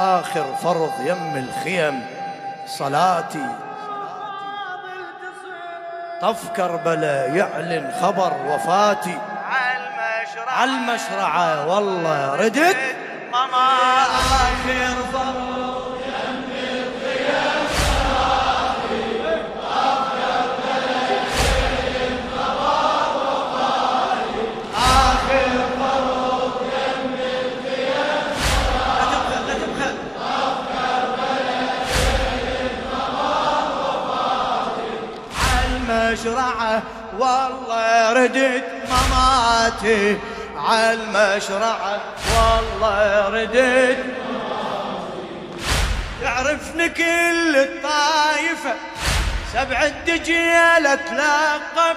آخر فرض يم الخيم صلاتي. طف كربلاء يعلن خبر وفاتي. على المشرعة والله ردت ماما آخر فرض المشرعة والله ردت مماتي على المشرعة. والله ردت تعرفني كل الطايفة سبع الدجيلة تلقب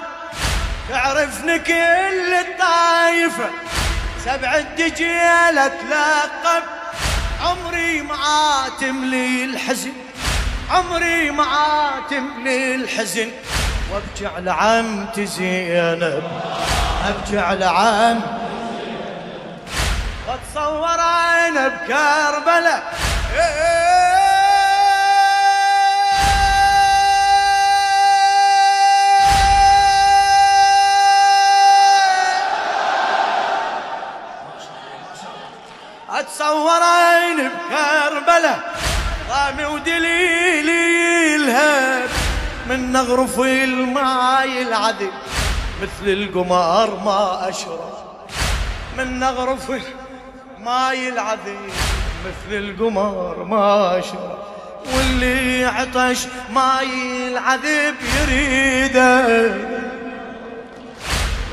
تعرفني كل الطايفة سبع الدجيلة تلقب عمري معاتم لي الحزن عمري معاتم لي الحزن وابكي على عمتي زينب أبكي على عم. واتصور أنا بكربلاء. اتصور عين بكربلاء ضامي ودليلي الهب من نغرف الماي العذب مثل القمار ما أشرب. من نغرف الماي العذب مثل القمار ما أشرب. واللي عطش ماي العذب يريده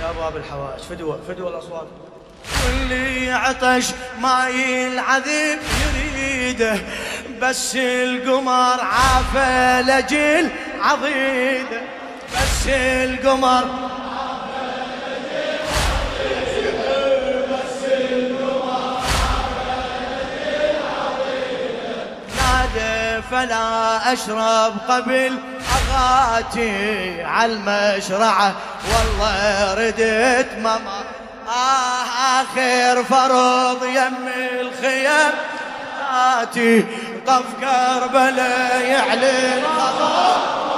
يا باب الحوائج فدوة فدوة الأصوات. واللي عطش ماي العذب يريده بس القمر عافى لجل عضيده بس القمر. فلا أشرب قبل أغاتي على المشرعة. والله ردت ماما آه آخر فرض يم الخيام. آتي طف كربلاء يعلن خطر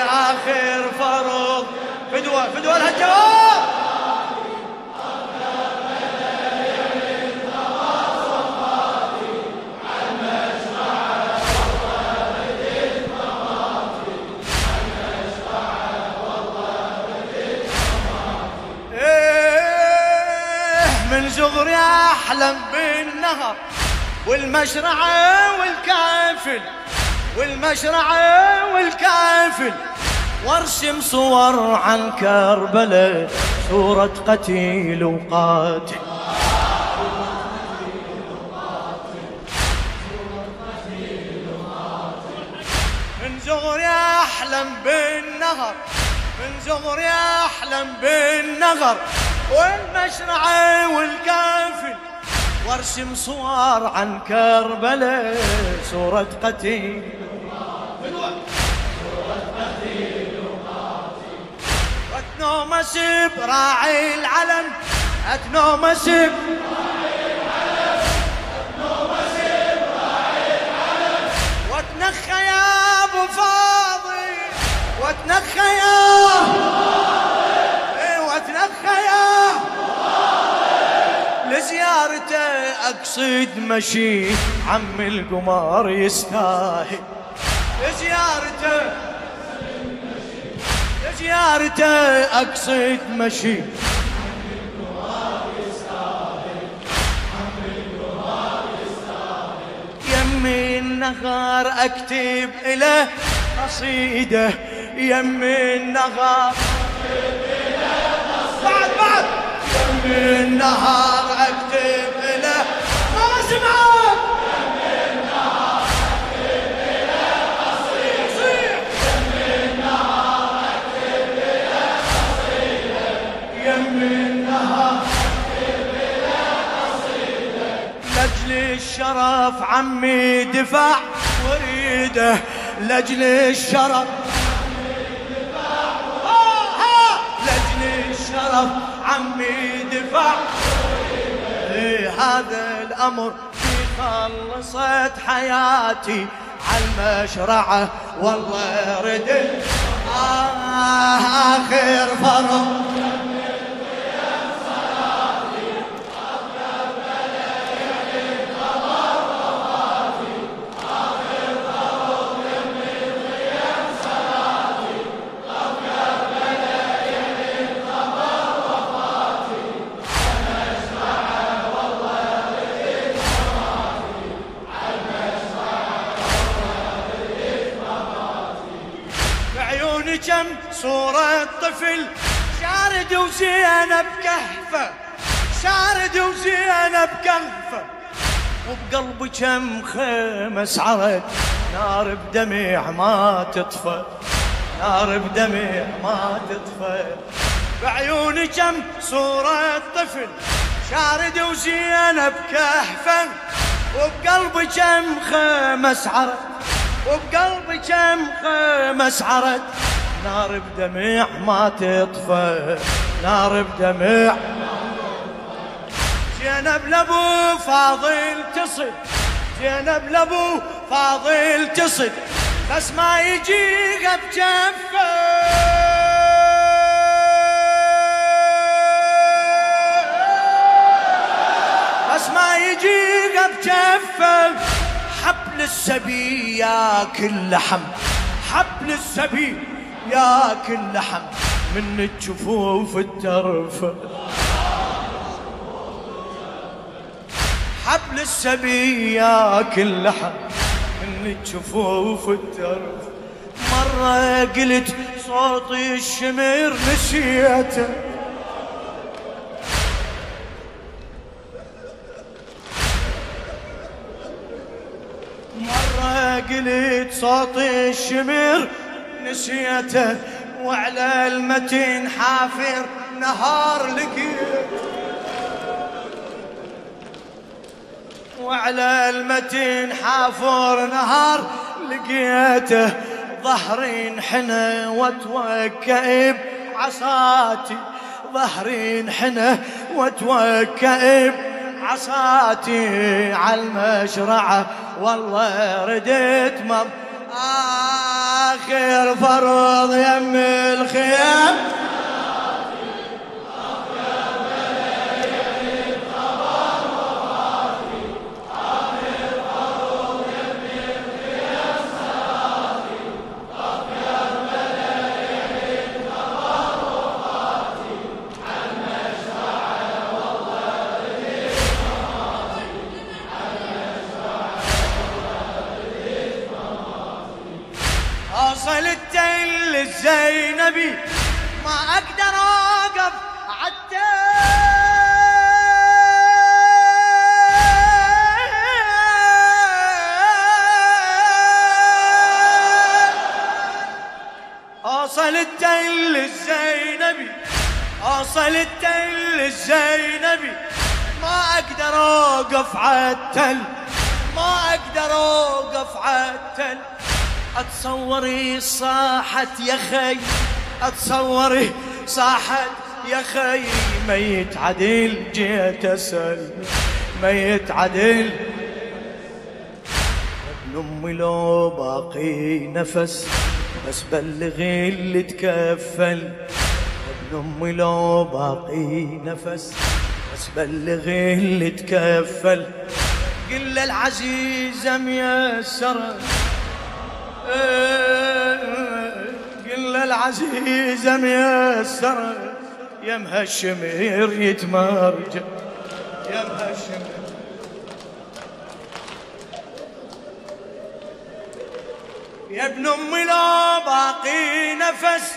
آخر فرض. فدوة فدوة الهجوم إيه من صغري أحلم بالنهر والمشرعة والكافل. والمشرعة والكافل وارسم صور عن كربلاء صورة قتيل وقاتل. من صغري احلم بالنهر من صغري احلم بالنهر والمشرعة والكافل. وارسم صور عن كربلاء صورة قتيل. واتنومس براعي العلم اتنومس واتنخى يا أبو فاضي واتنخى يا لزيارته أقصد مشي عم القمر يستاهل لزيارته لزيارته أقصد مشي. يمي النهار أكتب له قصيده. يمي النهار بعد بعد. يمي النهار أكتب الشرف عمي دفاع وريده لاجل الشرف. آه، آه، لاجل الشرف عمي دفاع هذا الأمر في خلصت حياتي عالمشرعة والله ردت آخر فرض صورة طفل شارد وزينب كهفة. شارد وزينب كهفة. وبقلبي كم خمس عرد نار بدمع ما تطفى نار بدمع ما تطفى بعيوني كم صورة طفل شارد وزينب كهفة. وبقلبي كم خمس عرد وبقلبي كم خمس عرد نار بدمع ما تطفى نار بدمع زينب لابو فاضل تصل زينب لابو فاضل تصل بس ما يجي بجفه بس ما يجي بجفه حبل السبي ياكل لحم حبل السبي ياكل لحم من الجفوف الترف. حبل السبي ياكل لحم من الجفوف الترف. مرة قلت صوتي الشمر نسيته. مرة قلت صوتي الشمر نسيته وعلى المتين حافر نهار لقيت وعلى المتين حافر نهار لقيته. ظهري انحنى وتوكئ عصاتي ظهري انحنى وتوكئ عصاتي على المشرعة. والله رديت مب آخر فرض يم الخيام. اوصل التل الزينبي اوصل التل الزينبي ما أقدر أوقف عالتل ما أقدر أوقف عالتل أتصوري صاحت يا خي أتصوري صاحت يا خي. ميت عدل جيت اسال ميت عدل ابن أمي لو باقي نفس بس بلغي اللي تكفل. ابن امي لو باقي نفس بس بلغي اللي تكفل. قل العزيزة ميسرة. قل العزيزة ميسرة. يا مهالشمير يتمرجع يا يا ابن امي لا باقي نفس.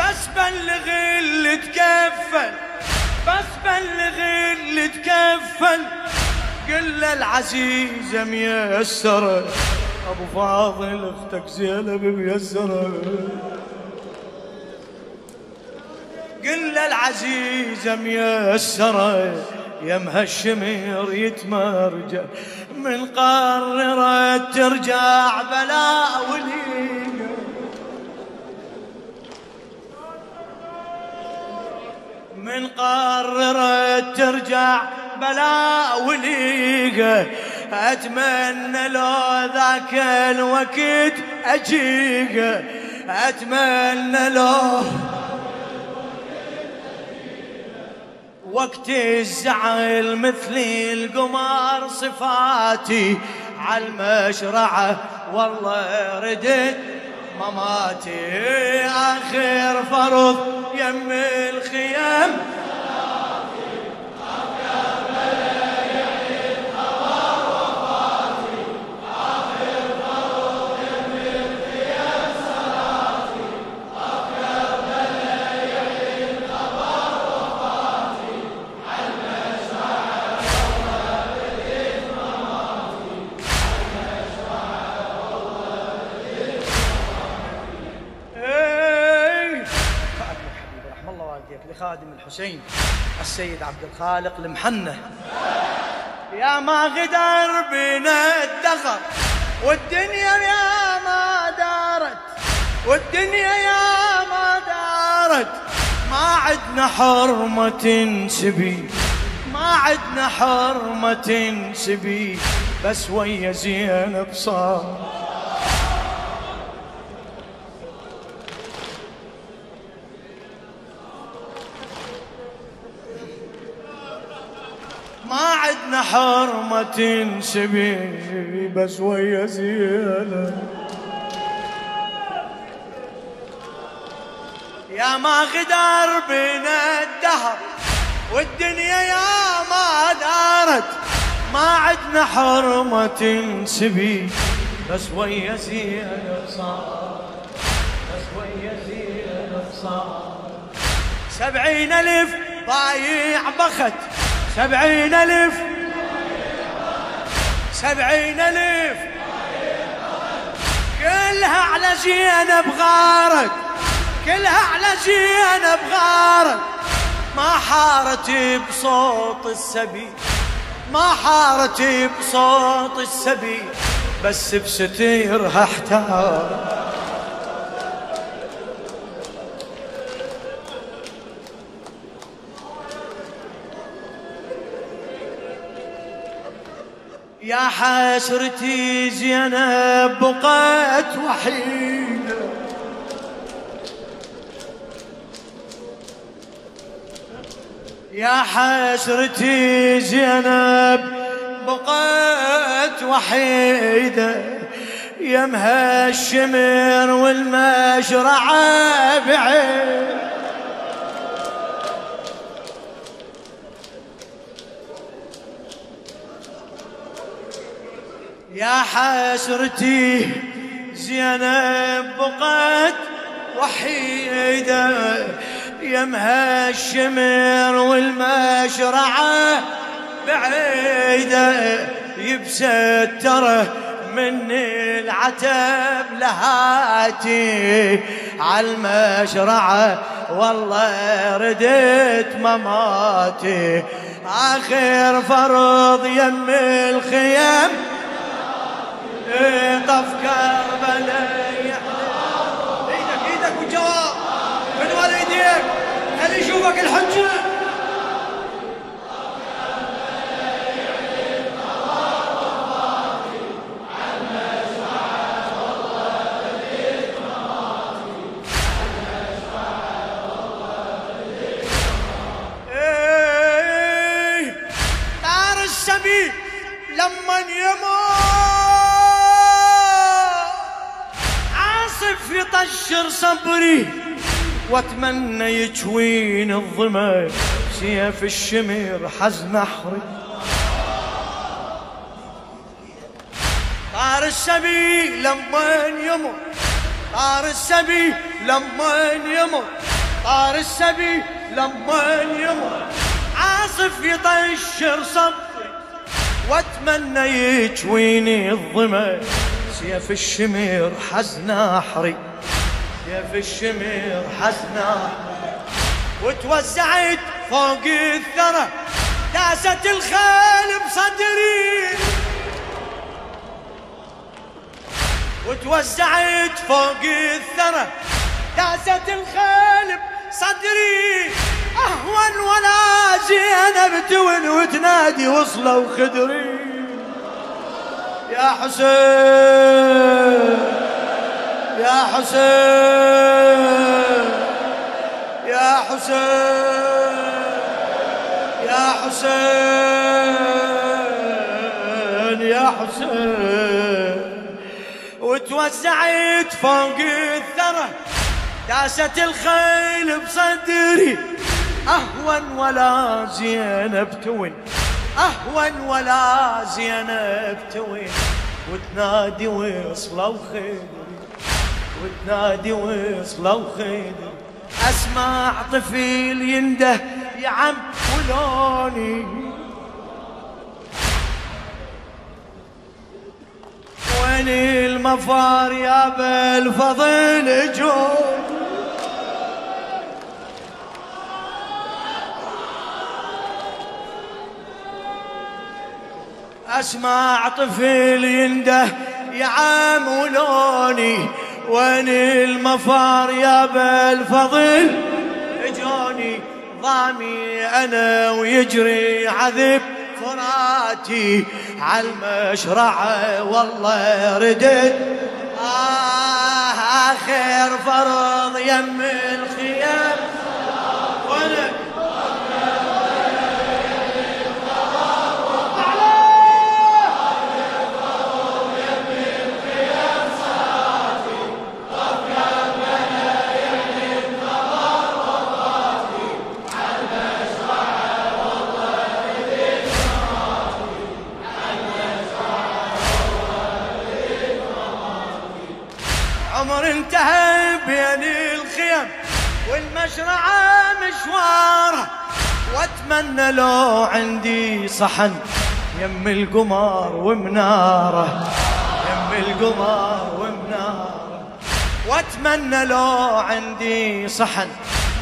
بس بلغ اللي تكفل. بس بلغ اللي تكفل. قل العزيزة ميسرة أبو فاضل أختك زينب ميسرة قل العزيزة ميسرة يا مهالشمير يتمرجع من قررت ترجع بلا ولي من قررت ترجع بلا وليقه أتمنى لو ذاك الوقت اجيك أتمنى لو وقت الزعل مثل القمر صفاتي على المشرعة والله ردت مماتي. آخر فرض يم الخيام. خادم الحسين السيد عبد الخالق المحنة. يا ما غدر بنا الدغر والدنيا يا ما دارت والدنيا يا ما دارت. ما عدنا حرمة سبي ما عدنا حرمة سبي بس ويا زينب صار. ما عدنا حرمة تنسبي بس ويا زينة يا ما غدر بنا الدهر والدنيا يا ما دارت. ما عدنا حرمة تنسبي بس ويا زينة صار. بس ويا زينة صار. سبعين ألف ضايع بخت. سبعين ألف سبعين ألف. كلها على زينب غارت كلها على زينب غارت ما حارت بصوت السبي ما حارت بصوت السبي بس بستيرها احتار يا حسرتي زينب بقت وحيدة يا حسرتي زينب بقت وحيدة يمها الشمر والمشرعة بعيد. يا حسرتي زينب بقت وحيدة يمها الشمر والمشرعة بعيدة يبستره من العتب لهاتي عالمشرعة والله ردت مماتي آخر فرض يم الخيم طف كربلاء يجوين الظمأ سيف الشمر حزن احري طار السبي لما يمر طار السبي لما يمر طار السبي لما يمر. عاصف يطشر صبري واتمنى يجويني الظمأ سيف الشمر حزن احري سيف الشمر حزنا وتوزعت فوق الثرى. داست الخيل بصدري. وتوزعت فوق الثرى. داست الخيل بصدري. أهون ولا زينب تون وتنادي وصلوا خدري يا حسين يا حسين. يا حسين يا حسين يا حسين. وتوسعت فوق الثرى داست الخيل بصدري. أهون ولا زينب توين أهون ولا زينب توين وتنادي وصلوا خيدري وتنادي وصلوا خيدري أسمع طفل ينده يا عم ولوني وين المفار يا بالفضل جون أسمع طفل ينده يا عم ولوني وين المفار يا بالفضل؟ اجوني ضامي أنا ويجري عذب فراتي عالمشرعة والله ردت آه آخر فرض يم الخيام. والمشرعة مشواره وأتمنى لو عندي صحن يم القمر ومنارة. يم القمر ومنارة. وأتمنى لو عندي صحن.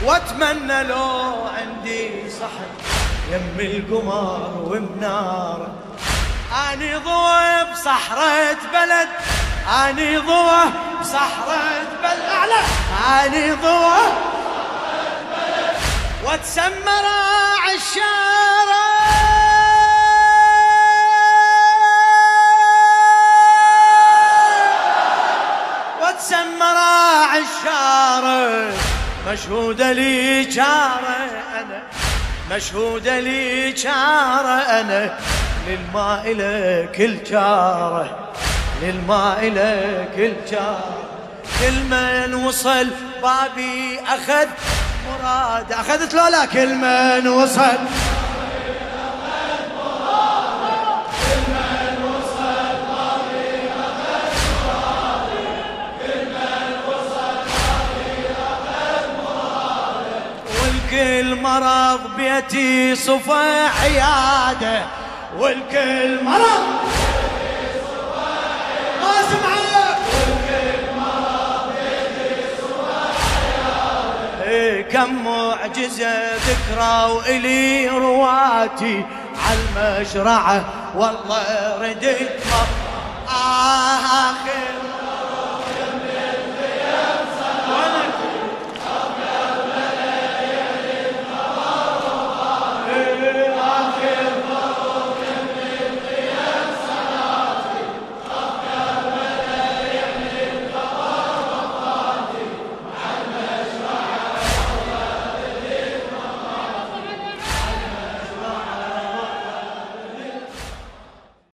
وأتمنى لو عندي صحن. يم القمر ومنارة. أني ضوء بصحرة بلد. أني ضوء بصحرة بلد. أعلى. أني وتسمر عشارة وتسمر عشارة مشهودة لي جارة أنا. مشهودة لي جارة أنا. للماء لك الجارة للماء لك الجارة كل من وصل بابي أخذ مراد. أخذت لولا كل من وصل. والكل مرض بيتي صفى عيادة. والكل مرض كم معجزة ذكرى وإلي رواتي عالمشرعة والله آه آخر